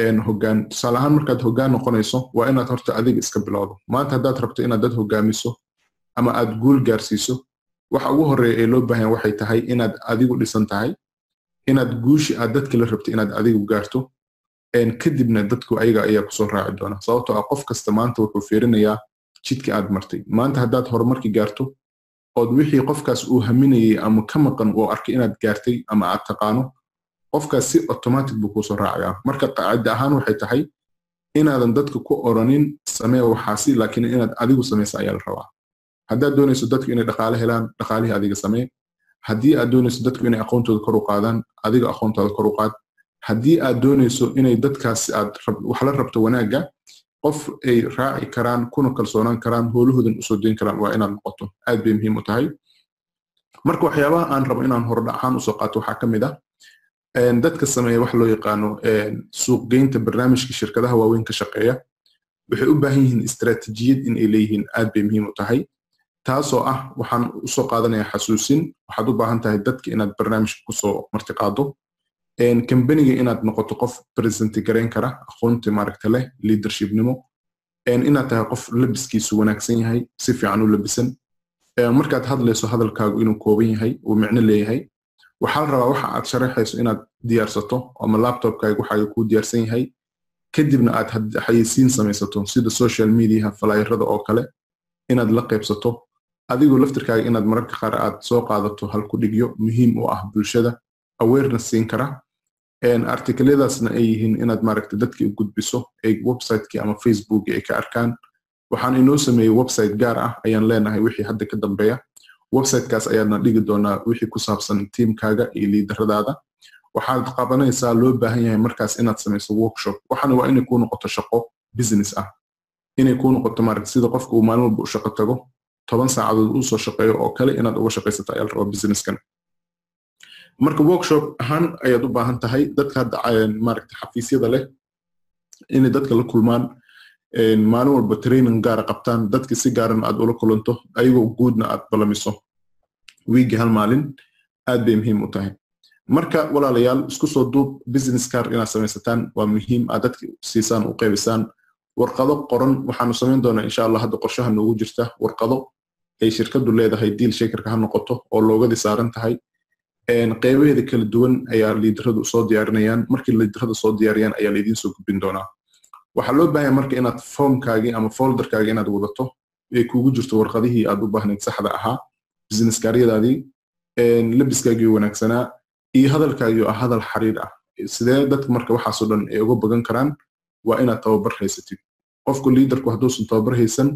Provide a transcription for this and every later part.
hogaan tusaale ahaan markaad hogaan noqonayso waa inaad horta adiga iska bilowdo. Maanta haddaad rabto inaad dad hogaamiso ama aad guul gaarsiiso waxa ugu horreeya ee loo baahan waxay tahay inaad adigu dhisan tahay inaad guushi aad dadka la rabto inaad adigu gaarto kadibna dadku ayaga ayaa ku soo raaci doona. Sababtoo ah qof kasta maanta wuxuu fiirinayaa jidka aad martay. Maanta haddaad horumarki gaarto ood wixii qofkaas uu haminayay ama ka maqan oo arkay inaad gaartay ama aad taqaano qofkaas si automatic buu kuusoo raacayaa marka qaacida ahaan waxay tahay inaadan dadka ku oranin samee waxaasi laakiin inaad adigu samaysa ayaa la rabaa. Haddaad doonayso dadku inay dhaqaale helaan dhaqaalihii adiga samee. Haddii aad doonayso dadku inay aqoontooda kor u qaadaan adiga aqoontooda kor u qaad. Haddii aad doonayso inay dadkaas aad wax rabto wanaagga qof ay raaci karaan kuna kalsoonaan karaan howlahoodan u soo dayn karaan waa inaad noqoto. Aad bay muhiim u tahay. Marka waxyaabaha aan rabo inaan hordha ahaan u soo qaato waxaa ka mid ah dadka sameeya wax loo yaqaano suuqgeynta barnaamijka shirkadaha waaweyn ka shaqeeya waxay u baahan yihiin istaraatiijiyad in ay leeyihiin. Aad bay muhiim u tahay. Taasoo ah waxaan u soo qaadanayaa xasuusin. Waxaad u baahan tahay dadka inaad barnaamijka ku soo martiqaado kambaniga inaad noqoto qof presenti garayn kara aqoonti maaragta leh leadershipnimo. Inaad tahay qof labiskiisu wanaagsan yahay si fiican u labisan. Markaad hadlayso hadalkaagu inuu kooban yahay uu micno leeyahay waxaa rabaa waxa aad sharaxayso inaad diyaarsato ama laptopkaaga waxaaga kuu diyaarsan yahay. Kadibna aad xayeysiin samaysato sida social mediaha falayrada oo kale inaad la qaybsato. Adigoo laftirkaaga inaad mararka qaar aad soo qaadato halku dhigyo muhiim u ah bulshada. Awareness siin kara. Artikladaasna ay yihiin inaad maaragta dadkii u gudbiso ay websiteki ama facebooki ay ka arkaan. Waxaan inoo sameeyey website gaar ah ayaan leenahay wixii hadda ka dambeeya websitekaas ayaadna dhigi doonaa wixii ku saabsan tiimkaaga iyo liidaradaada. Waxaad qabanaysaa loo baahan yahay markaas inaad samayso workshop. Waxaana waa inay kuu noqoto shaqo business ah. Inay kuu noqoto maaragta sida qofka uu maalin walba u shaqo tago toban saacadood uu soo shaqeeyo oo kale inaad uga shaqaysato ayaa la rabaa businesskan marka workshop ahaan ayaad u baahan tahay dadka hadda maaragta xafiisyada leh inay dadka la kulmaan maalin walba training gaara qabtaan dadka si gaaran aad ula kulanto ayagoo guudna aad balamiso. Wiigi hal maalin aad bay muhiim u tahay. Marka walaalayaal isku soo duub business car inaad samaysataan waa muhiim aad dadka siisaan u qaybisaan warqado qoran waxaanu samayn doonaa insha allah hadda qorshaha noogu jirta. Warqado ay shirkadu leedahay diil shakerka ha noqoto oo loogadii saaran tahay. Qeybaheeda kala duwan ayaa liidaradu soo diyaarinayaan markii liidarada soo diyaariyaan ayaa laydiin soo gudbin doonaa waxaa loo baahanya marka inaad formkaagii ama folderkaagii inaad wadato ay kuugu jirto warqadihii aad u baahnayd saxda ahaa business kaaryadaadii labiskaagii wanaagsanaa iyo hadalkaagii ah hadal xariir ah. Sidee dadka marka waxaasoo dhan ay uga bagan karaan waa inaad tababar haysatid. Qofku liidarku hadduusan tababar haysan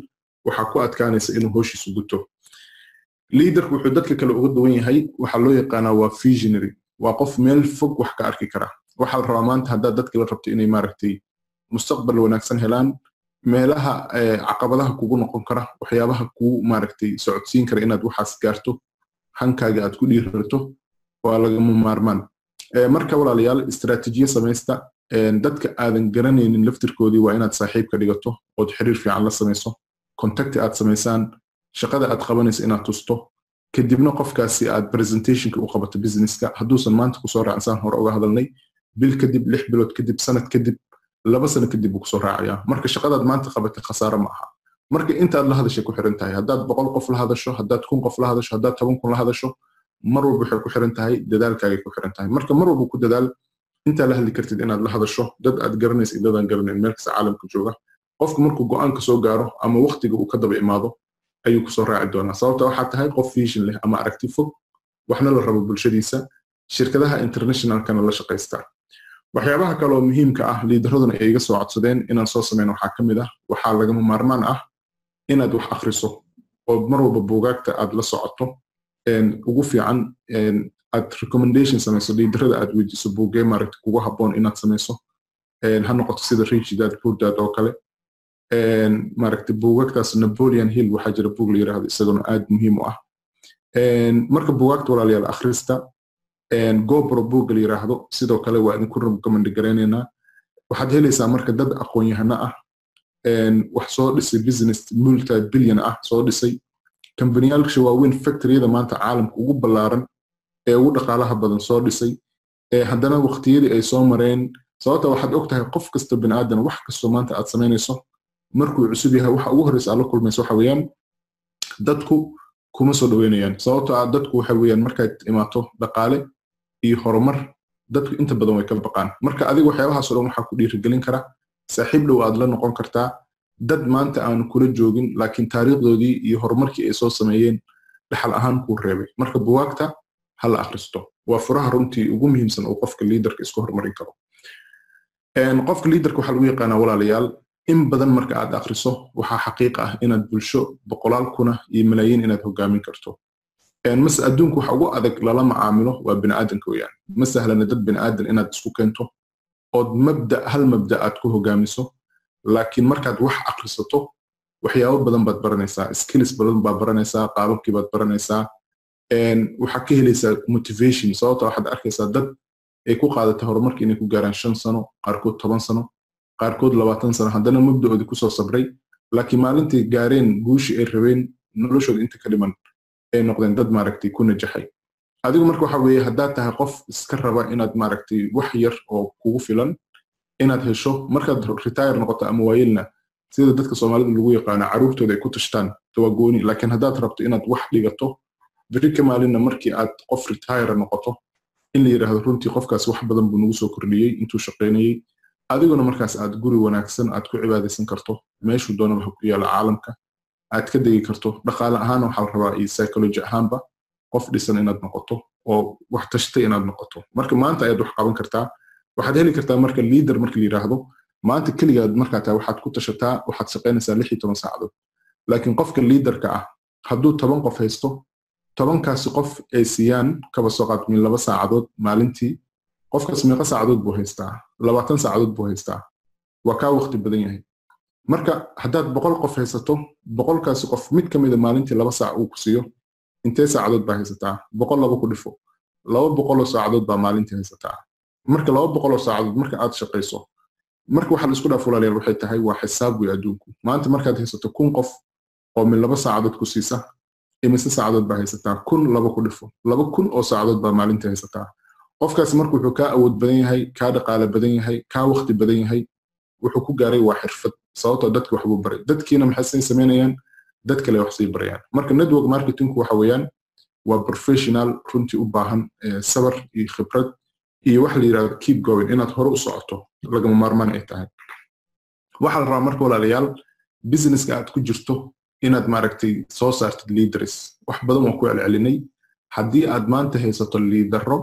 waxaa ku adkaanaysa inuu hooshiisu guto. Liidarku wuxuu dadka kale uga duwan yahay waxaa loo yaqaanaa waa visionary. Waa qof meel fog wax ka arki kara. Waxaa la rabaa maanta haddaad dadka la rabto inay maaragtay mustaqbal wanaagsan helaan meelaha caqabadaha kugu noqon kara waxyaabaha kuu maaragtay socodsiin kara inaad waxaas gaarto hankaaga aad ku dhiirarto waa lagama maarmaan. Marka walaalayaal istaraatiijiye samaysta dadka aadan garanaynin laftirkoodii waa inaad saaxiib ka dhigato ood xiriir fiican la samayso contacti aad samaysaan shaqada aad qabanayso inaad tusto kadibna qofkaasi aad presentationka u qabato businesska. Hadduusan maanta ku soo raacsaan hore uga hadalnay bil kadib lix bilood kadib sanad kadib laba sano kadib buu ku soo raacayaa marka shaqadaad maanta qabatay khasaare ma aha. Marka intaad la hadashay ku xiran tahay haddaad boqol qof la hadasho haddaad kun qof la hadasho haddaad toban kun la hadasho mar walba waxay ku xiran tahay dadaalkaagay ku xiran tahay marka mar walba ku dadaal intaa la hadli kartid inaad la hadasho dad aad garanaysa iyo dadaan garanayn meel kasta caalamka jooga. Qofku markuu go'aanka soo gaaro ama waqtiga uu ka daba imaado ayuu ku soo raaci doonaa. Sababta waxaa tahay qof vision leh ama aragti fog waxna la rabo bulshadiisa shirkadaha internationalkana la shaqaystaa waxyaabaha kaleoo muhiimka ah liidaraduna ay iga soo codsadeen inaan soo samayn waxaa ka mid ah waxaa lagama maarmaan ah inaad wax akhriso oo mar walba buugaagta aad la socoto ugu fiican aad recommendation samayso liidarada aad weydiiso buugee maaragta kugu habboon inaad samayso ha noqoto sida rich dad poor dad oo kale. Maaragta buugagtaas napoleon hill waxaa jira buug la yiraahdo isaguna aad muhiim u ah. Marka buugaagta walaalayaal akhrista gobro buugga la sidoo kale waa idinku recommend garaynaynaa waxaad helaysaa marka dad aqoon-yahano ah wax soo dhisay business multi billion ah soo dhisay. Kambaniyaalka waaweyn factoryada maanta caalamka ugu ballaaran ee ugu dhaqaalaha badan soo dhisay. Haddana waqtiyadii ay soo mareen. Sababta waxaad og tahay qof kasta bini aadan wax kastoo maanta aad samaynayso markuu cusub yahay waxa ugu horreysa aad la kulmayso waxa weeyaan dadku kuma soo dhaweynayaan sababto ah dadku waxa weeyaan markaad imaato dhaqaale iyo horumar dadku inta badan way ka baqaan. Marka adiga waxyaabahaasoo dhan waxaa ku dhiirigelin kara saaxiib dhow aad la noqon kartaa. Dad maanta aan kula joogin laakiin taariikhdoodii iyo horumarkii ay soo sameeyeen dhaxal ahaan kuu reebay. Marka buwaagta ha la akhristo. Waa furaha runtii ugu muhiimsan oo qofka liidarka isku horumarin karo. Qofka liidarka waxaa lagu yaqaanaa walaalayaal. In badan marka aad akhriso waxaa xaqiiqa ah inaad bulsho boqolaal kuna iyo malaayiin inaad hogaamin karto mase adduunku waxa ugu adag lala macaamilo waa biniaadanka weyaan ma sahlana dad biniaadan inaad isku keento ood mabda hal mabda aad ku hogaamiso laakiin markaad wax akhrisato waxyaabo badan baad baranaysaa skills badan baad baranaysaa qaababkii baad baranaysaa waxaad ka helaysaa motivation. Sababta waxaad arkaysaa dad ay ku qaadatay horumarka inay ku gaaraan shan sano qaarkood toban sano qaarkood labaatan sano. Haddana mabdaoodii ku soo sabray laakiin maalintii gaareen guushii ay rabeen noloshooda inta ka dhiman ay noqdeen dad maaragtay ku najaxay adigu marka waxa weeye haddaad tahay qof iska raba inaad maaragtay wax yar oo kugu filan inaad hesho markaad retire noqoto ama waayelna sida dadka soomaalida lagu yaqaano caruurtooda ay ku tashtaan waa gooni. Laakiin haddaad rabto inaad wax dhigato beri ka maalinna markii aad qof retire noqoto in la yidhaahdo runtii qofkaas wax badan buu nagu soo kordhiyey intuu shaqaynayey adiguna markaas aad guri wanaagsan aad ku cibaadaysan karto meeshuu doonaba ha ku yaalla caalamka aad ka degi karto. Dhaqaale ahaan waxaa la rabaa iyo psychology ahaanba qof dhisan inaad noqoto oo wax tashtay inaad noqoto. Marka maanta ayaad wax qaban kartaa waxaad heli kartaa marka liader marka la yidhaahdo maanta keligaad markaa waxaad ku tashataa waxaad shaqaynaysaa lix iyo toban saacadood. Laakiin qofka liaderka ah hadduu toban qof haysto tobankaasi qof ay siiyaan kaba soo qaad min laba saacadood maalintii. Qofkaas meeqa saacadood buu haystaa labaatan saacadood buu haystaa. Waa kaa waqti badan yahay marka haddaad boqol qof haysato boqolkaasi qof mid ka mida maalintii laba saac uu ku siiyo intee saacadood baa haysataa? Boqol laba ku dhifo. Laba boqoloo saacadood baa maalintii haysataa. Marka laba boqoloo saacadood marka aad shaqayso marka waxa la isku dhaaf waxay tahay waa xisaab wey adduunku. Maanta markaad haysato kun qof oo min laba saacadood ku siisa imise saacadood baa haysataa? Kun laba ku dhifo. Laba kun oo saacadood baa maalintii haysataa. Qofkaas marka wuxuu kaa awood badan yahay kaa dhaqaale badan yahay kaa waqti badan yahay wuxuu ku gaaray waa xirfad sababtoo dadki waxbuu baray. Dadkiina maxay samaynayaan dad kale wax sii barayaan. Marka network marketingku waxa weeyaan waa professional runtii u baahan sabar iyo khibrad iyo waxa la yidhahdo keep going inaad hore u socoto lagama maarmaan ay tahay. Waxaa la rabaa marka walaalayaal businesska aad ku jirto inaad maaragtay soo saartid leaders. Wax badan waan ku celcelinay. Haddii aad maanta haysato liidaro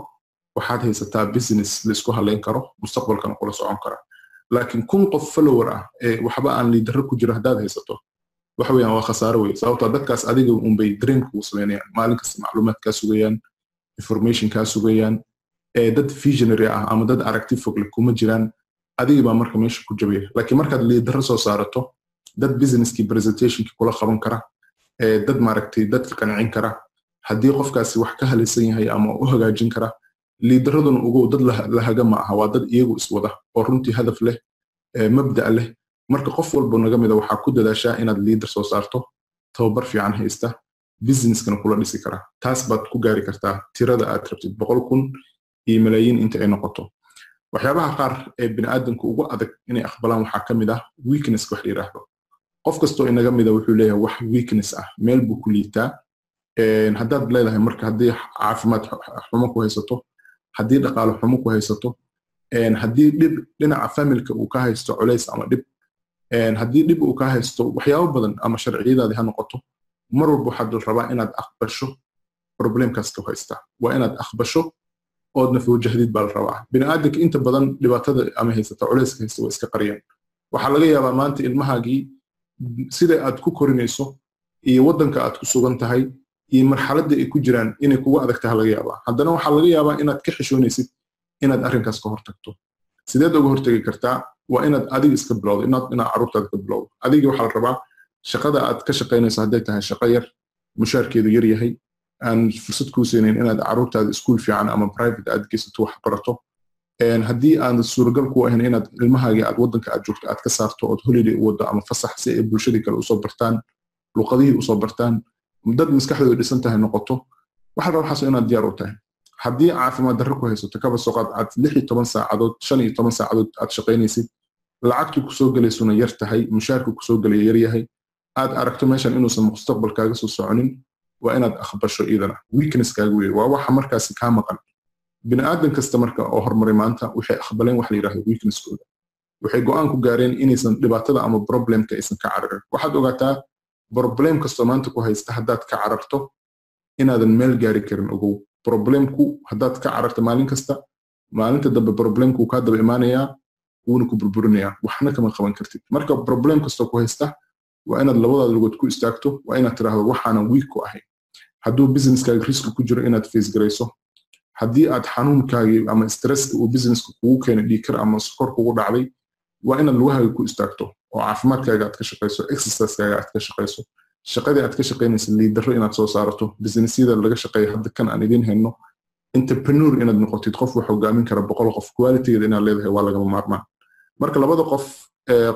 waxaad haysataa business la isku halayn karo mustaqbalkana kula socon kara laakiin kun qof follower ah ee waxba aan liidaro ku jiro haddaad haysato waxa weeyaan waa khasaaro wey sababtoo dadkaas adiga unbay dream kugu samaynayaan maalin kasta macluumaad sugayaan information sugayaan ee dad visionary ah ama dad aragti fogle kuma jiraan adiga baa marka meesha ku jabaya laakiin markaad liidaro soo saarato dad businesskii presentationkii kula qaban kara ee dad maaragtay dadka qancin kara haddii qofkaasi wax ka halaysan yahay ama u hagaajin kara liidaraduna ugow dad la haga ma aha waa dad iyagu iswada oo runtii hadaf leh mabda' leh. Marka qof walba naga mida waxaa ku dadaashaa inaad liidar soo saarto tababar fiican haysta businesskana kula dhisi kara. Taas baad ku gaari kartaa tirada aad rabtid boqol kun iyo malaayiin inta ay noqoto. Waxyaabaha qaar ee biniaadanku ugu adag inay aqbalaan waxaa ka mid ah weakness wax la qof kastoo inaga mida wuxuu leeyahay wax weakness ah meel buu ku liitaa haddaad leedahay marka haddii caafimaad xumo ku haysato haddii dhaqaale xumo ku haysato haddii dhib dhinaca familka uu ka haysto culays ama dhib haddii dhib uu ka haysto waxyaabo badan ama sharciyadaadi ha noqoto mar walba waxaad rabaa inaad aqbasho problemkaas ka haysta. Waa inaad aqbasho oodna fawjahdid baa la rabaa. Biniaadanka inta badan dhibaatada ama haysata culayska haysta waa iska qariyaan. Waxaa laga yaabaa maanta ilmahaagii sida aad ku korinayso iyo waddanka aad ku sugan tahay iyo marxaladda ay ku jiraan inay kugu adag taha laga yaabaa. Haddana waxaa laga yaabaa inaad ka xishoonaysid inaad arrinkaas ka hortagto. Sideed uga hortagi kartaa waa inaad adiga iska bilowdo inaad carruurtaada ka bilowdo adiga waxaa la rabaa shaqada aad ka shaqaynayso hadday tahay shaqo yar mushaarkeedu yar yahay aan fursad kuu siinayn inaad carruurtaada iskuul fiican ama private aad geysato wax barato. Haddii aan suuragal ku ahayn inaad ilmahaagii aad waddanka aad joogto aad ka saarto ood holiday u waddo ama fasax si ay bulshadii kale u soo bartaan luqadihii u soo bartaan dad maskaxdooda dhisan tahay noqoto waxa raba waxaas inaad diyaar u tahay. Haddii caafimaad darro ku haysato kaba soo qaad aad lix iyo toban saacadood shan iyo toban saacadood aad shaqaynaysid lacagtii ku soo gelaysuna yar tahay mushaarkii ku soo gelaya yar aad aragto meeshan inuusan mustaqbalkaaga soo soconin waa inaad aqbasho iidana weaknesskaaga weeye waa waxa markaasi kaa maqan. Bini aadan kasta marka oo horumaray maanta waxay aqbaleen wax la yidhahdo weaknesskooda waxay go'aan ku gaareen inaysan dhibaatada ama problemka aysan ka cararin waxaad ogaataa problem kastoo maanta ku haysta haddaad ka cararto inaadan meel gaari karin ogow problemku haddaad ka cararto maalin kasta maalinta dambe problemku kaa daba imaanayaa wuuna ku burburinayaa. Waxna kama qaban kartid. Marka problem kastoo ku haysta waa inaad labadaada lugood ku istaagto waa inaad tiraahdo waxaanan wiig ku hadduu businesskaaga riski ku jiro inaad face garayso haddii aad xanuunkaagii ama stresska uu businesska kugu keenay dhiikar ama sokor kugu dhacday waa inaad lugahaaga ku istaagto oo caafimaadkaaga aad ka shaqayso exercisekaaga aad ka shaqayso shaqadii aad ka shaqaynaysa liidaro inaad soo saarato businessyada laga shaqeeya hadda kan aan idiin hayno entrepreneur inaad noqotid qof wax hogaamin kara boqol qof qualitygeeda inaad leedahay waa lagama maarmaan marka labada qof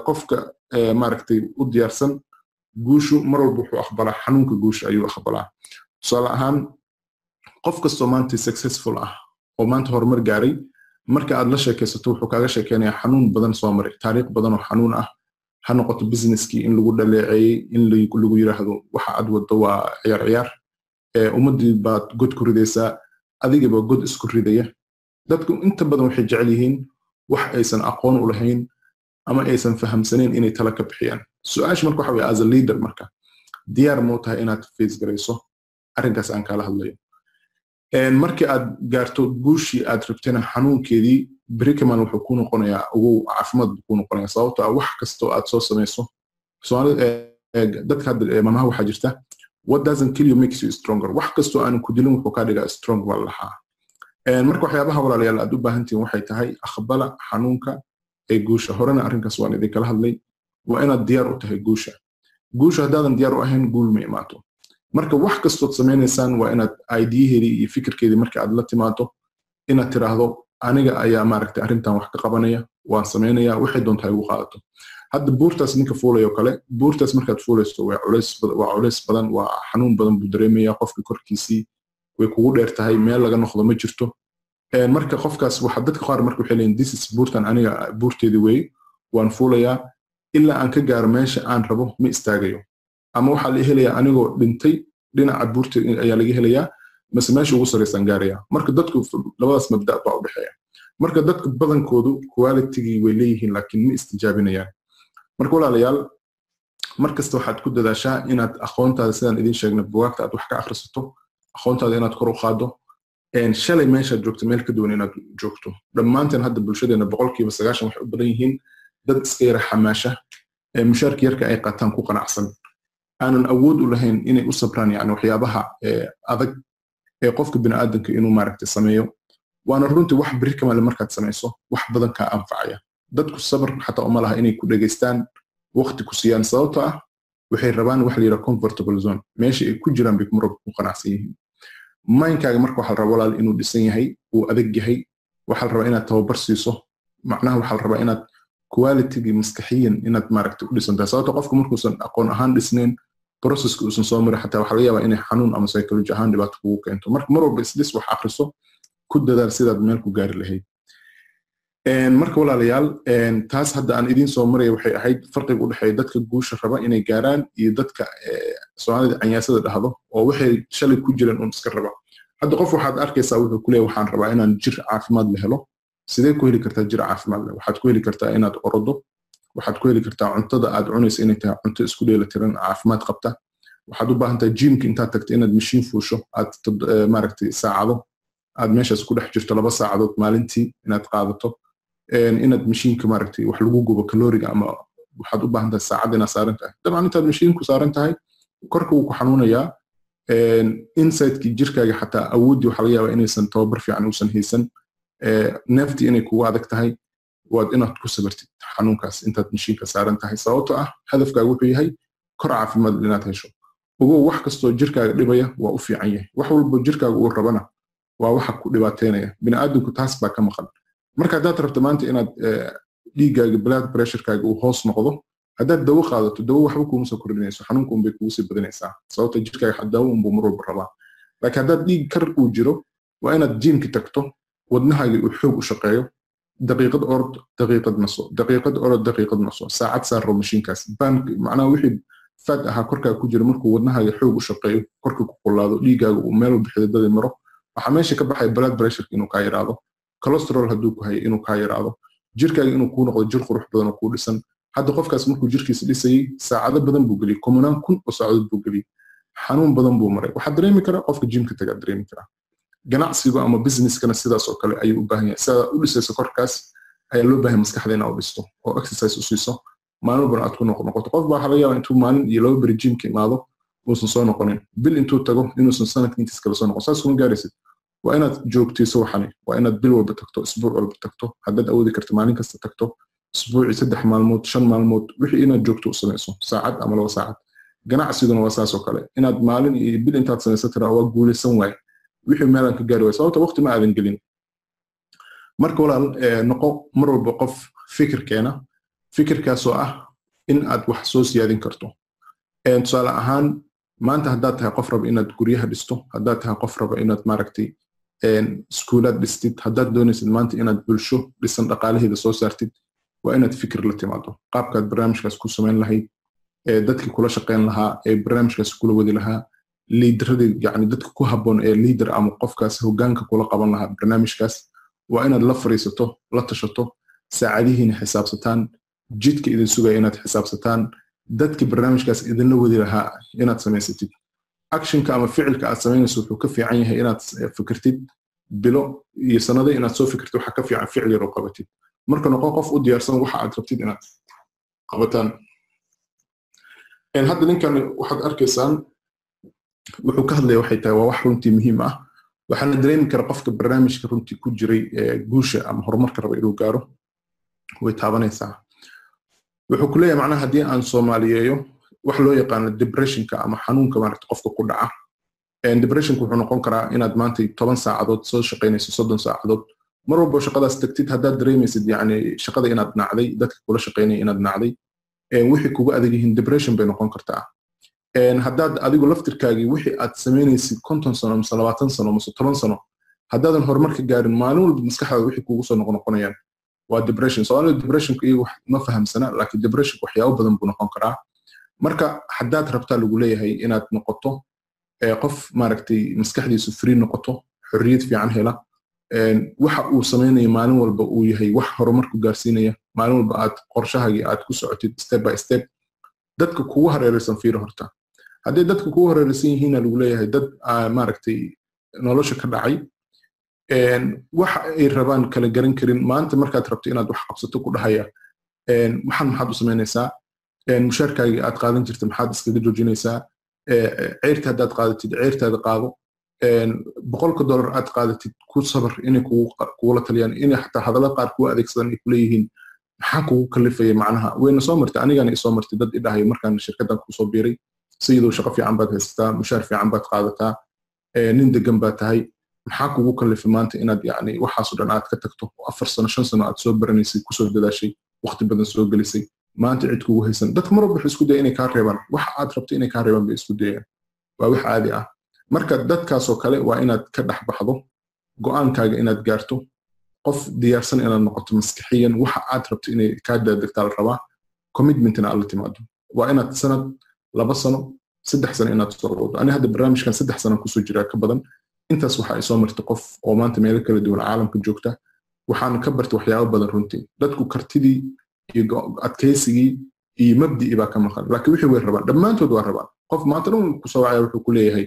qofka maaragtay u diyaarsan guushu mar walba wuxuu aqbalaa xanuunka guusha ayuu aqbalaa tusaale ahaan qof kastoo maanta successful ah oo maanta horumar gaaray marka aad la sheekaysato wuxuu kaaga sheekeynayaa xanuun badan soo maray taariikh badan oo xanuun ah ha noqoto businesskii in lagu dhaleeceeyey in lagu yiraahdo waxa aad waddo waa ciyaar ciyaar ummaddii baad god ku ridaysaa adigaba god isku ridaya. Dadku inta badan waxay jecel yihiin wax aysan aqoon u lahayn ama aysan fahamsanayn inay tala ka bixiyaan. Su'aasha marka waxa weye as a leader marka diyaar moo tahay inaad face garayso? Arrinkaas aan kaala hadlayo. Markii aad gaarto guushii aad rabtena xanuunkeedii brikaman wuxuu ku noqonayaa ugu caafimaad buu ku noqonaya sababto ah wax kastoo aad soo samayso. Dadka hadda mamaha waxaa jirta what doesn't kill you makes you stronger. Wax kastoo aanan ku dilin wuxuu kaa dhigaa strong baa lahaa. Marka waxyaabaha walaalayaal aad u baahantihin waxay tahay aqbala xanuunka ee guusha. Horena arrinkaas waan idinkala hadlay. Waa inaad diyaar u tahay guusha. Guusha haddaadan diyaar u ahayn guul ma imaato. Marka wax kastood samaynaysaan waa inaad aidiyaheedii iyo fikirkeedii marka aad la timaado inaad tiraahdo aniga ayaa maaragtay arrintan wax ka qabanaya waan samaynaya waxay doontaa igu qaadato. Hadda buurtaas ninka fuulayo kale buurtaas markaad fuulayso waa culays badan waa xanuun badan buu dareemaya qofka korkiisii. Way kugu dheer tahay meel laga noqdo ma jirto. Marka qofkaas waxa dadka qaar marka waxay leeyihiin this is buurtan aniga buurteedii weeye waan fuulayaa. Ilaa aan ka gaaro meesha aan rabo ma istaagayo. Ama waxaa la helayaa anigoo dhintay dhinaca buurta ayaa laga helayaa mase meesha ugu sarraysaan gaaraya. Marka dadku labadaas mabda baa u dhexeeya. Marka dadka badankoodu qualitygii way leeyihiin laakiin ma istijaabinayaan. Marka walaalayaal markasta waxaad ku dadaashaa inaad aqoontaada sidaan idiin sheegnay bugaagta aad wax ka akhrisato aqoontaada inaad kor u qaado shalay meeshaad joogto meel ka duwan inaad joogto. Dhammaanteen hadda bulshadeena boqolkiiba sagaashan waxay u badan yihiin dad iska yara xamaasha mushaarka yarka ay qaataan ku qanacsan. Aanan awood u lahayn inay u sabraan yani waxyaabaha adag ee qofka biniaadanka inuu maaragtay sameeyo waana runtii wax beri kamale markaad samayso wax badan kaa anfacaya. Dadku sabr xataa uma laha inay ku dhegaystaan waqti ku siiyaan sababto ah waxay rabaan wax la yidhaha comfortable zone. Meesha ay ku jiraan bay marwalba ku qanacsan yihiin. Mindkaaga marka waxaa la walaal inuu dhisan yahay uu adag yahay waxaa la inaad tababar siiso macnaha waxaa la inaad qualitygii maskaxiyan inaad maaragtay u dhisantahay. Sababto qofka markuusan aqoon ahaan dhisnayn processka uusan soo marin xataa waxaa laga yaabaa inay xanuun ama psychology ahaan dhibaato kugu keento. Marka mar walba isdhis wax akriso ku dadaal sidaad meel ku gaari lahayd. Marka walaalayaal taas hadda aan idiin soo maraya waxay ahayd farqiga u dhexeeya dadka guusha raba inay gaaraan iyo dadka soomaalida canyaasada dhahdo oo waxay shalay ku jireen un iska raba. Hadda qof waxaad arkaysaa wuxuu kuleeya waxaan rabaa inaan jir caafimaad la helo. Sidee ku heli kartaa jir caafimaad leh? Waxaad ku heli kartaa inaad orodo waxaad ku heli kartaa cuntada aad cunaysa inay tahay cunto isku dheelatiran caafimaad qabta. Waxaad u baahan tahay jimka intaad tagto inaad mashiin fuusho aad maaragtay saacado. Aad meeshaas ku dhex jirto laba saacadood maalintii inaad qaadato. Inaad mashiinka maaragtay wax lagu gubo kaloriga ama waxaad u baahan tahay saacad inaad saaran tahay. Dabcan intaad mashiinku saaran tahay korka wuu ku xanuunayaa insidekii jirkaaga xataa awooddii waxaa laga yaabaa inaysan tababar fiican uusan haysan. Neeftii inay kugu adag tahay waad inaad ku sabartid xanuunkaas intaad mashiinka saaran tahay sababto ah hadafkaaga wuxuu yahay kor caafimaad inaad hesho. Ogow wax kastoo jirkaaga dhibaya waa u fiican yahay. Wax walbo jirkaaga uu rabana waa waxa ku dhibaateynaya biniaadamku taas baa ka maqan. Marka haddaad rabto maanta inaad dhiiggaaga blood pressurekaaga uu hoos noqdo haddaad dawo qaadato dawo waxba kuuma kordhinayso xanuunka unbay kugu sii badanaysaa. Sababta jirkaaga dawo unbuu mar walba rabaa. Laakiin haddaad dhiig kar uu jiro waa inaad jiimki tagto wadnahaagii uu xoog u shaqeeyo daqiiqad orod daqiiqad naso daqiiqad orod daqiiqad naso saacad saaro mashiinkaas macnaha wixii fad ahaa korkaa ku jira markuu wadnahaaga xoog u shaqeeyo korka ku qulaado dhiigaaga uu meel bixidadadi maro waxaa meesha ka baxaya blood pressure inuu kaa yaraado cholesterol hadduu ku hayo inuu kaa yaraado jirkaaga inuu kuu noqdo jir qurux badan oo kuu dhisan hadda qofkaas markuu jirkiisa dhisayey saacado badan buu geliyey kumanaan kun oo saacadood buu geliyey xanuun badan buu maray waxaa dareemi karaa qofka jimka tagaa dareemi karaa ganacsigu ama businesskana sidaas oo kale ayuu u baahan yahay. Sidaa u dhisayso korkaas ayaa loo baahan maskaxda inaa u dhisto oo exercise u siiso. Maalin walbana aad ku noqonoqoto qof baa laga yaaba intuu maalin iyo laba beri jimka imaado uusan soo noqonin. Bil intuu tago inuusan sanadka intiis kale soo noqon. Saas kuma gaaraysid. Waa inaad joogtayso waxani. Waa inaad bil walba tagto isbuuc walba tagto haddaad awoodi karto maalin kasta tagto isbuucii saddex maalmood shan maalmood wixii inaad joogto u samayso saacad ama laba saacad. Ganacsiguna waa saas oo kale. Inaad maalin iyo bil intaad samaysa tiraa waa guulaysan waaye wixii meelaan ka gaari waay sababta waqti ma aadan gelin. Marka walaal noqo mar walba qof fikir keena fikirkaasoo ah in aad wax soo siyaadin karto. Tusaale ahaan maanta haddaad tahay qof raba inaad guryaha dhisto haddaad tahay qof raba inaad maaragtay iskuulaad dhistid haddaad doonaysid maanta inaad bulsho dhisan dhaqaalaheeda soo saartid waa inaad fikir la timaado qaabkaad barnaamijkaas ku samayn lahayd dadkii kula shaqayn lahaa ee barnaamijkaas kula wadi lahaa liidaradii yani dadka ku habboon ee liidar ama qofkaas hogaanka kula qaban lahaa barnaamijkaas waa inaad la fariisato la tashato saacadihiina xisaabsataan jidka idin sugaya inaad xisaabsataan dadkii barnaamijkaas idinla wadi lahaa inaad samaysatid. Actionka ama ficilka aad samaynayso wuxuu ka fiican yahay inaad fikirtid bilo iyo sanado inaad soo fikirtid waxaa ka fiican ficil yar qabatid. Marka noqo qof u diyaarsan waxa aad rabtid inaad qabataan. Hadda ninkan waxaad arkaysaan wuxuu ka hadlaya waxay tahay waa wax runtii muhiim ah. Waxaana dareemi kara qofka barnaamijka runtii ku jiray guusha ama horumarka raba inuu gaaro. Way taabanaysaa. Wuxuu ku leeyahay macnaha haddii aan soomaaliyeeyo wax loo yaqaano depressionka ama xanuunka maaragta qofka ku dhaca. Depressionka wuxuu noqon karaa inaad maanta toban saacadood soo shaqaynayso soddon saacadood. Mar walbo shaqadaas tagtid haddaad dareemaysid yani shaqada inaad nacday dadka kula shaqaynaya inaad nacday wixii kuga adag yihiin depression bay noqon kartaa haddaad adigu laftirkaagii wixii aad samaynaysid konton sano mise labaatan sano mise toban sano haddaadan horumar ka gaarin maalin walba maskaxdaada wixii kugu soo noqnoqonayaan waa depression. Soomaalida depressionka iyagu ma fahamsana laakiin depressionka waxyaabo badan buu noqon karaa. Marka haddaad rabtaa lagu leeyahay inaad noqoto qof maaragtay maskaxdiisu free noqoto xorriyad fiican hela waxa uu samaynaya maalin walba uu yahay wax horumar ku gaarsiinaya maalin walba aad qorshahaagii aad ku socotid step by step dadka kugu hareeraysan fiiro horta haddii dadka kugu hareeraysan yihiina lagu leeyahay dad maaragtay nolosha ka dhacay waxa ay rabaan kala garan karin maanta markaad rabto inaad wax qabsato ku dhahaya waxaan maxaad u samaynaysaa mushaarkaagii aad qaadan jirta maxaad iskaga joojinaysaa? Ceyrta haddaad qaadatid ceyrtaada qaado boqolka dollar aad qaadatid ku sabar inay kugula taliyaan inay xataa hadalla qaar kuwa adeegsadan ay kuleeyihiin maxaa kugu kalifaya macnaha? Wayna soo martay anigana isoo martay dad idhahay markaan shirkaddan ku soo biiray sayidoo shaqo fiican baad haysataa mushaar fiican baad qaadataa nin degan baad tahay maxaa kugu kalifay maanta inaad yani waxaasoo dhan aad ka tagto afar sano shan sano aad soo baranaysay ku soo dadaashay waqti badan soo gelisay maanta cid kugu haysan dadka mar walba waxay isku daya inay kaa reebaan waxa aad rabto inay kaa reebaan bay isku dayaan waa wax caadi ah marka dadkaasoo kale waa inaad ka dhex baxdo go'aankaaga inaad gaarto qof diyaarsan inaad noqoto maskixiyan waxa aad rabto inay kaa daadegtaa la rabaa commitmentina aad la timaado waa inaad sanad laba sano saddex sano inaad soo wado ani hadda barnaamijkan saddex sano ku soo jiraa ka badan. Intaas waxa ay soo martay qof oo maanta meelo kala duwan caalamka joogta. Waxaan ka bartay waxyaabo badan runtii. Dadku kartidii iyo adkaysigii iyo mabdi'ii baa ka maqan. Laakiin wixii way rabaan dhammaantood waa rabaan qof maanta dhan ku soo wacaya wuxuu ku leeyahay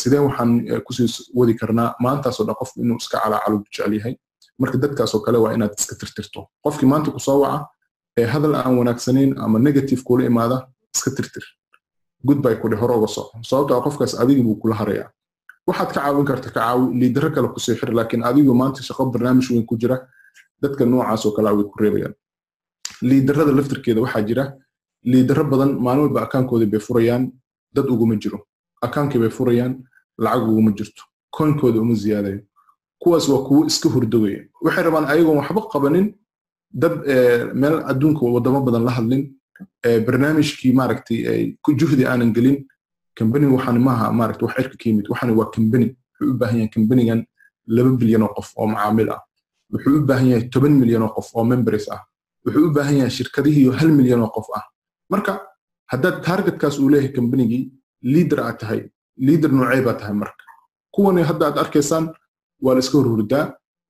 sideen waxaan ku sii wadi karnaa? Maantaasoo dhan qofku inuu iska calaacalo jecel yahay. Marka dadkaasoo kale waa inaad iska tirtirto. Qofkii maanta ku soo waca ee hadal aan wanaagsanayn ama negative kula imaada iska tirtir. Goodbye kudhe hore uga soco sababtoo qofkaas adigii buu kula harayaa waxaad ka caawin karta ka caawi liidaro kale ku sii xir laakiin adigu maanta shaqo barnaamij weyn ku jira. Dadka noocaasoo kale way ku reebayaan. Liidarada laftirkeeda waxaa jira. Liidaro badan maalin walba akaankoodii bay furayaan. Dad uguma jiro. Akaankii bay furayaan. Lacag uguma jirto. Koonkooda uma ziyaadayo. Kuwaas waa kuwo iska hurdogaya waxay rabaan ayagoon waxba qabanin. Dad meel adduunka wadamo badan la hadlin barnaamijkii maaragtay juhdi aanan gelin kambani waxaan maaha maaragta wax cirka ka yimid waxaan waa kambani wuxuu u baahan yahay kambanigan laba bilyan oo qof oo macaamil ah. Wuxuu u baahan yahay toban milyan oo qof oo members ah. Wuxuu u baahan yahay shirkadihiiyo hal milyan oo qof ah. Marka haddaad targetkaas uu leeyahay kambanigii liader aad tahay liader noocee baa tahay marka. Kuwani hadda aad arkaysaan waa la iska horhurdaa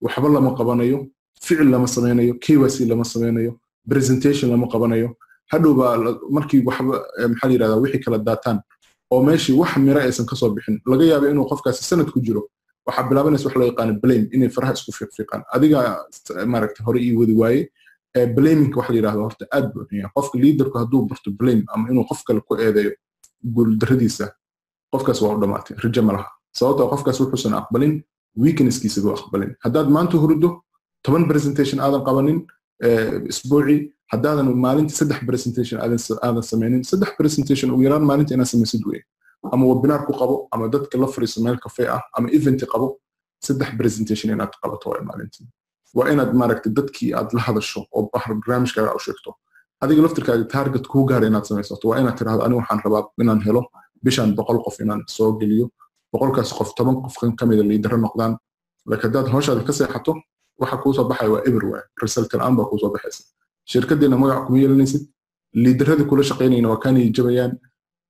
waxba lama qabanayo ficil lama samaynayo kyc lama samaynayo presentation lama qabanayo hadhow baa markii waxba maxaa la yidhahdaa wixii kala daataan oo meeshii wax miro aysan ka soo bixin laga yaaba inuu qofkaasi sanad ku jiro waxaa bilaabanaysa wax loo yaqaano blame inay faraha isku fiiqfiiqaan adiga maaragta hore ii wadi waaye blaminka waxa la yidhahdo horta aad buu xun qofka liidarku hadduu barto blame ama inuu qof kale ku eedeeyo guuldarradiisa qofkaas waa u dhammaatay rajo ma laha. Sababtoo qofkaas wuxuusan aqbalin weaknesskiisa buu aqbalin. Haddaad maanta hurdo toban presentation aadan qabanin isbuuci haddaadan maalintii saddex presentation aadan samaynin saddex presentation ugu yaraan maalinta inaad samaysid weye ama webinar ku qabo ama dadka la fariiso meel cafe ah ama event qabo saddex presentation inaad qabato waa maalintii waa inaad maaragtay dadkii aad la hadasho oo barnaamijkaaga u sheegto adiga laftirkaaga target kuu gaara inaad samaysato waa inaad tirahdo aniga waxaan rabaa inaan helo bishaan boqol qof inaan soo geliyo boqolkaas qof toban qof kamida liidaro noqdaan laakiin haddaad hawshaada ka seexato waxa kuusoo baxaya waa everywhere result la'aan baa kuusoo baxaysa shirkadiina magac kuma yeelanaysid liidaradii kula shaqaynayna waa kaan jabayaan.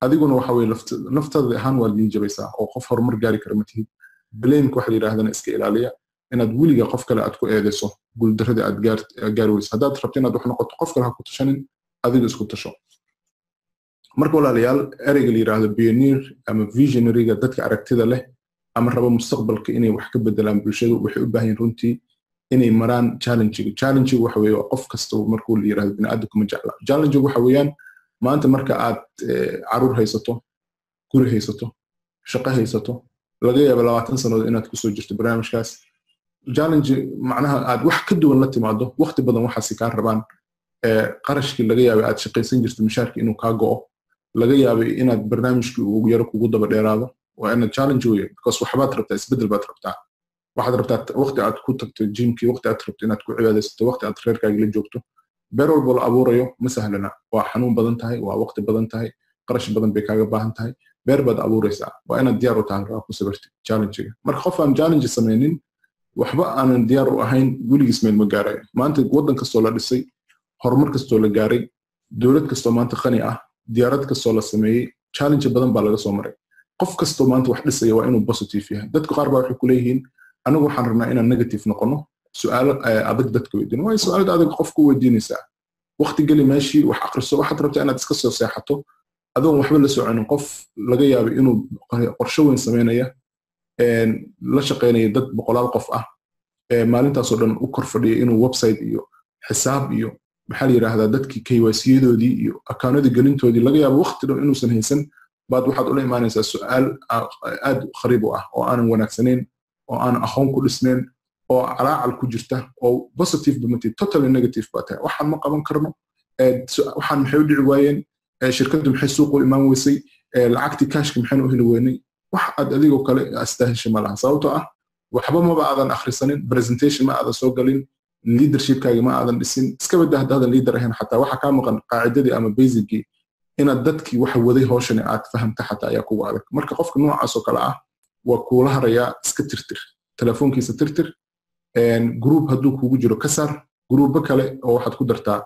Adiguna waxa weye naftaada ahaan waa liin jabaysaa oo qof horumar gaari kara ma tihid blameka waxa yidhahdana iska ilaaliya inaad weliga qof kale aad ku eedeyso guuldaradii aad gaari weyso. Haddaad rabto inaad wax noqoto qof kale ha ku tashanin adiga isku tasho marka walaalayaal ereyga la yidhaahdo pioneer ama visionaryga dadka aragtida leh ama raba mustaqbalka inay wax ka bedelaan bulshadu waxay u baahan runtii inay maraan challengiga challengiga waxa weeye qof kasta markuu la yidhahdo bini'aadamku ma jecla challengiga waxa weeyaan maanta marka aad carruur haysato guri haysato shaqo haysato laga yaaba labaatan sannadood inaad ku soo jirto barnaamijkaas challenge macnaha aad wax ka duwan la timaado waqti badan waxaasi kaa rabaan qarashkii laga yaabay aad shaqaysan jirto mishaarkii inuu kaa go'o laga yaabay inaad barnaamijkii ugu yaro kugu daba dheeraado. Waa inaad challenge weye because waxbaad rabtaa isbeddel baad rabtaa waxaad rabtaa waqti aad ku tagto jimkii waqti aad rabto inaad ku cibaadaysato waqti aad reerkaagii la joogto beer la abuurayo ma sahlana waa xanuun badan tahay waa waqti badan tahay qarash badan bay kaaga baahan tahay beer baad abuuraysaa waa inaad diyaar u tahay rabaa ku sabirti challengega marka qof aan challenge samaynin waxba aanan diyaar u ahayn weligiis meel ma gaarayo maanta waddan kastoo la dhisay horumar kastoo la gaaray dowlad kastoo maanta qani ah diyaarad kastoo la sameeyey challenge badan baa laga soo maray qof kastoo maanta wax dhisaya waa inuu positive yahay dadku qaar baa waxay ku anigu waxaan rabnaa inaan negative noqono. Su'aalo adag dadka weydiin. Waayo su'aalada adag qofku weydiinaysaa. Waqti geli meeshii wax akriso waxaad rabtaa inaad iska soo seexato. Adoon waxba la soconin qof laga yaabay inuu qorshe weyn sameynaya la shaqaynaya dad boqolaal qof ah. Maalintaasoo dhan u kor fadhiya inuu website iyo xisaab iyo maxaa la yidhaahdaa dadkii kaywaasiyadoodii iyo akaanadii gelintoodii laga yaabo waqti dhan inuusan haysan baad waxaad ula imaanaysaa su'aal aad khariib u ah oo aanan wanaagsanayn oo aanan aqoon ku dhisnayn oo calaacal ku jirta oo positive bamatid totally ma qaban karno waxaan maxay u dhici waayeen shirkaddu maxay suuqu imaan weysay lacagtii kashka maxayna u heli weynay wax aad adigoo kale astaahisha ma laha. Ah waxba maba aadan akhrisanin presentation ma aadan soo galin leadershipkaagi ma aadan dhisin. Iska badda leader ahayn xataa waxa kaa maqan qaacidadii ama basicgii inaad dadkii waxa waday hawshani aad fahamta xataa ayaa kugu adag marka qofka noocaasoo kale ah waa kuula harayaa iska tirtir. Telefoonkiisa tirtir group hadduu kugu jiro ka saar gruubo kale oo waxaad ku dartaa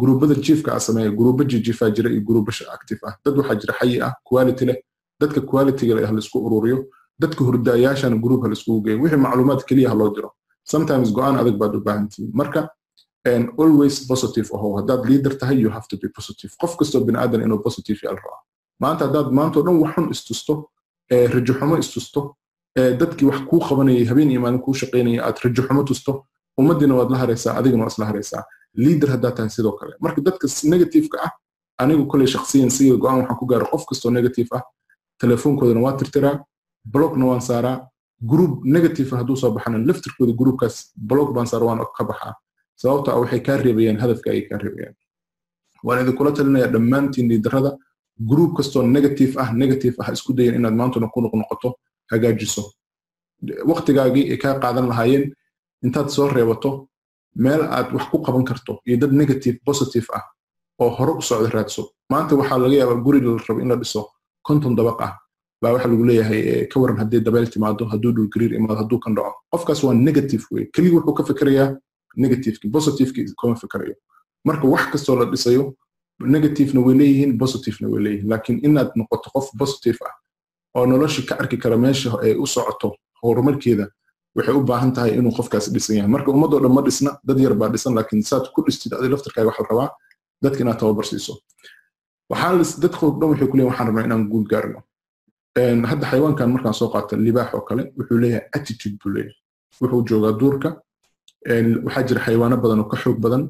gruubada jiifka a sameeya gruubo jijiifaa jira iyo gruubo active ah. Dad waxaa jira xayi ah quality leh. Dadka qualityga leh halaisku ururiyo dadka hurdaayaashana gruub halaiskugu geeyo. Wixii macluumaad keliya ha loo diro sometimes go'aan adag baad u baahan marka always positive aho. Haddaad leader tahay you have to be positive. Qof kastoo biniaadan inuu positive yaal rabaa maanta haddaad maantao dhan wax istusto rajo xumo istusto dadkii wax kuu qabanayay habeen iyo maalin kuu shaqaynaya aad rajo xumo tusto. Ummaddiina waad la haraysaa adigana waad isla haraysaa. Leader haddaad tahay sidoo kale. Marka dadka negativeka ah anigu koley shaksiyan siga go'aan waxaan ku gaara qof kastoo negative ah telefoonkoodana waa tirtiraa blogna waan saaraa. Group negative hadduu soo baxana laftirkooda groupkaas blog baan saara waan ka baxaa. Sababto ah waxay kaa reebayaan hadafka ayay kaa reebayaan. Waan idinkula talinaya dhammaantiin liidarada group kastoo negative ah negative ah isku dayan inaad maantuna ku noqnoqoto hagaajiso. Waqtigaagii ay kaa qaadan lahaayeen intaad soo reebato meel aad wax ku qaban karto iyo dad negative positive ah oo hore u socda raadso. Maanta waxaa laga yaabaa guri la rabo in la dhiso konton dabaq ah baa waxa lagu leeyahay ka waran haddii dabeel timaado hadduu dhulgariir imaado hadduu kan dhaco. Qofkaas waa negative wey keligii wuxuu ka fikirayaa negativeki positiveki kama fikirayo. Marka wax kastoo la dhisayo negativena way leeyihiin positivena way leeyihiin laakiin inaad noqoto qof positive ah oo nolosha ka arki kara meesha ay u socoto horumarkeeda waxay u baahan tahay inuu qofkaas dhisan yahay. Marka ummadoo dhan ma dhisna dad yar baa dhisan laakiin saad ku dhistid adi laftarkaaga waxaa rabaa dadka inaad tababar siiso. Dhan waxay ku waxaan rabnaa inaan guul gaarno. Hadda xayawaankan markaan soo qaata libaax oo kale wuxuu leeyahay attitude buu leeyahay. Wuxuu joogaa duurka waxaa jira xayawaano badan oo ka xoog badan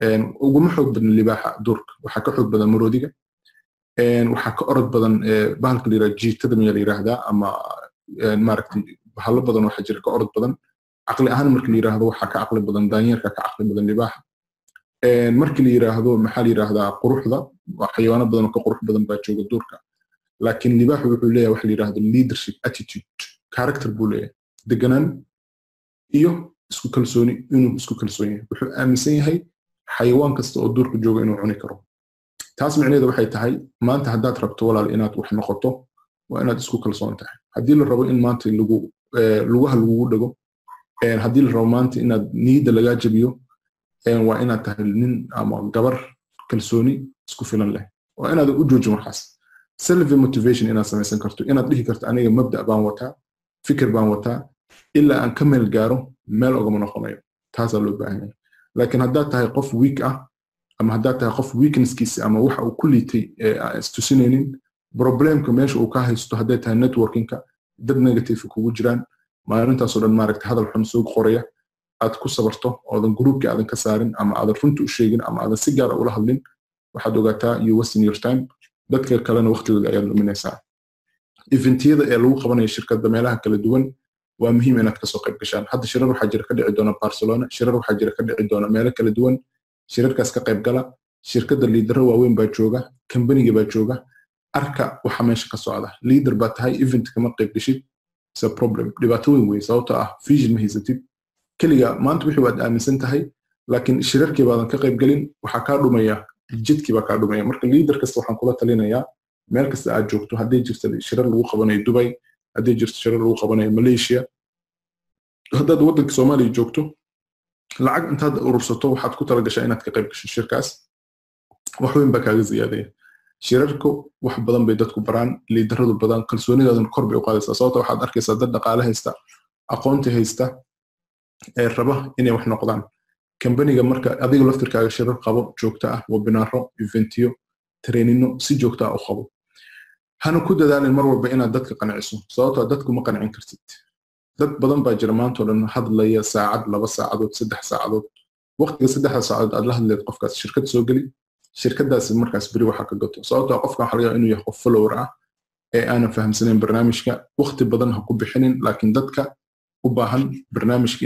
uguma xoog badan libaaxa duurka waxaa ka xoog badan maroodiga waxaa ka orod badan bahalka la yirahda jiitada miya la yiraahdaa ama maaragtay bahalo badan waxaa jira ka orod badan. Caqli ahaan markii la yiraahdo waxaa ka caqli badan daanyeerka ka caqli badan libaaxa. Markii la yiraahdo maxaa la yiraahdaa quruxda xayawaano badan oo ka qurux badan baa jooga duurka laakiin libaaxu wuxuu leeyahay waxa la yiraahdo leadership attitude character buu leeyahay. Deganaan iyo isku kalsooni inuu isku kalsoon yahay. Wuxuu aaminsan yahay xayawaan kasta oo duurka jooga inuu cuni karo. Taas micnaheedu waxay tahay maanta haddaad rabto walaal inaad wax noqoto waa inaad isku kalsoon tahay. Haddii la rabo in maanta lagu lugaha lagugu dhago haddii la rabo maanta inaad niyadda lagaa jabiyo waa inaad tahay nin ama gabar kalsooni isku filan leh. Waa inaadan u joojin waxaas self motivation inaad samaysan karto inaad dhihi karto aniga mabda baan wataa fikir baan wataa ilaa aan ka meel gaaro meel ogama noqonayo. Taasaa loo baahan laakiin haddaad tahay qof weak ah ama haddaad tahay qof weaknesskiisa ama waxa uu ku liitay istusinaynin problemka meesha uu ka haysto hadday tahay networkingka dad negative kugu jiraan maalintaasoo dhan maaragta hadal xun soo qoraya aad ku sabarto oodan groupkii aadan ka saarin ama aadan runta u sheegin ama aadan si gaara ula hadlin waxaad ogaataa you wasting your time. dadka kalena waqtigooda ayaad luminaysaa eventiyada ee lagu qabanayo shirkadda meelaha kala duwan waa muhiim inaad ka soo qayb gashaan. Hadda shirar waxaa jira ka dhici doona barcelona shirar waxaa jira ka dhici doona meelo kala duwan. Shirarkaas ka qayb gala shirkadda liidaro waaweyn baa jooga kambaniga baa jooga. Arka waxa meesha ka socda. Liader baa tahay event kama qayb gashid? A problem. Dhibaato weyn wey sababtoo ah vision ma haysatid. Keliga maanta wixii waad aaminsan tahay laakiin shirarkii baadan ka qayb gelin waxaa kaa dhumaya jidkii baa kaa dhumaya. Marka liader kasta waxaan kula talinayaa meel kasta aad joogto hadday jirta shirar lagu qabanayo dubai hadday jirto shirar lagu qabanayo malaysia. Haddaad waddanka soomaaliya joogto lacag intaad urursato waxaad ku talagashaa inaad ka qayb gasho shirkaas. Wax weyn baa kaaga ziyaadaya. Shirarku wax badan bay dadku baraan liidaradu badan kalsoonidaaduna kor bay u qaadaysaa. Sababta waxaad arkaysaa dad dhaqaale haysta aqoonti haysta ee raba inay wax noqdaan. Kambaniga marka adiga laftirkaaga shirar qabo joogto ah webinaaro eventiyo treenino si joogto ah u qabo hana ku dadaalin mar walba inaad dadka qanciso sababtoo dadku ma qancin kartid. Dad badan baa jira maantao dhan hadlaya saacad laba saacadood saddex saacadood. Waqtiga saddexda saacadood aad la hadleed qofkaas shirkad soo geli shirkadaasi markaas beri waxaa ka gato. Sababtoo qofkan waxa laga inuu yahay qof follower ah ee aanan fahamsanayn barnaamijka waqti badan ha ku bixinin laakiin dadka u baahan barnaamijka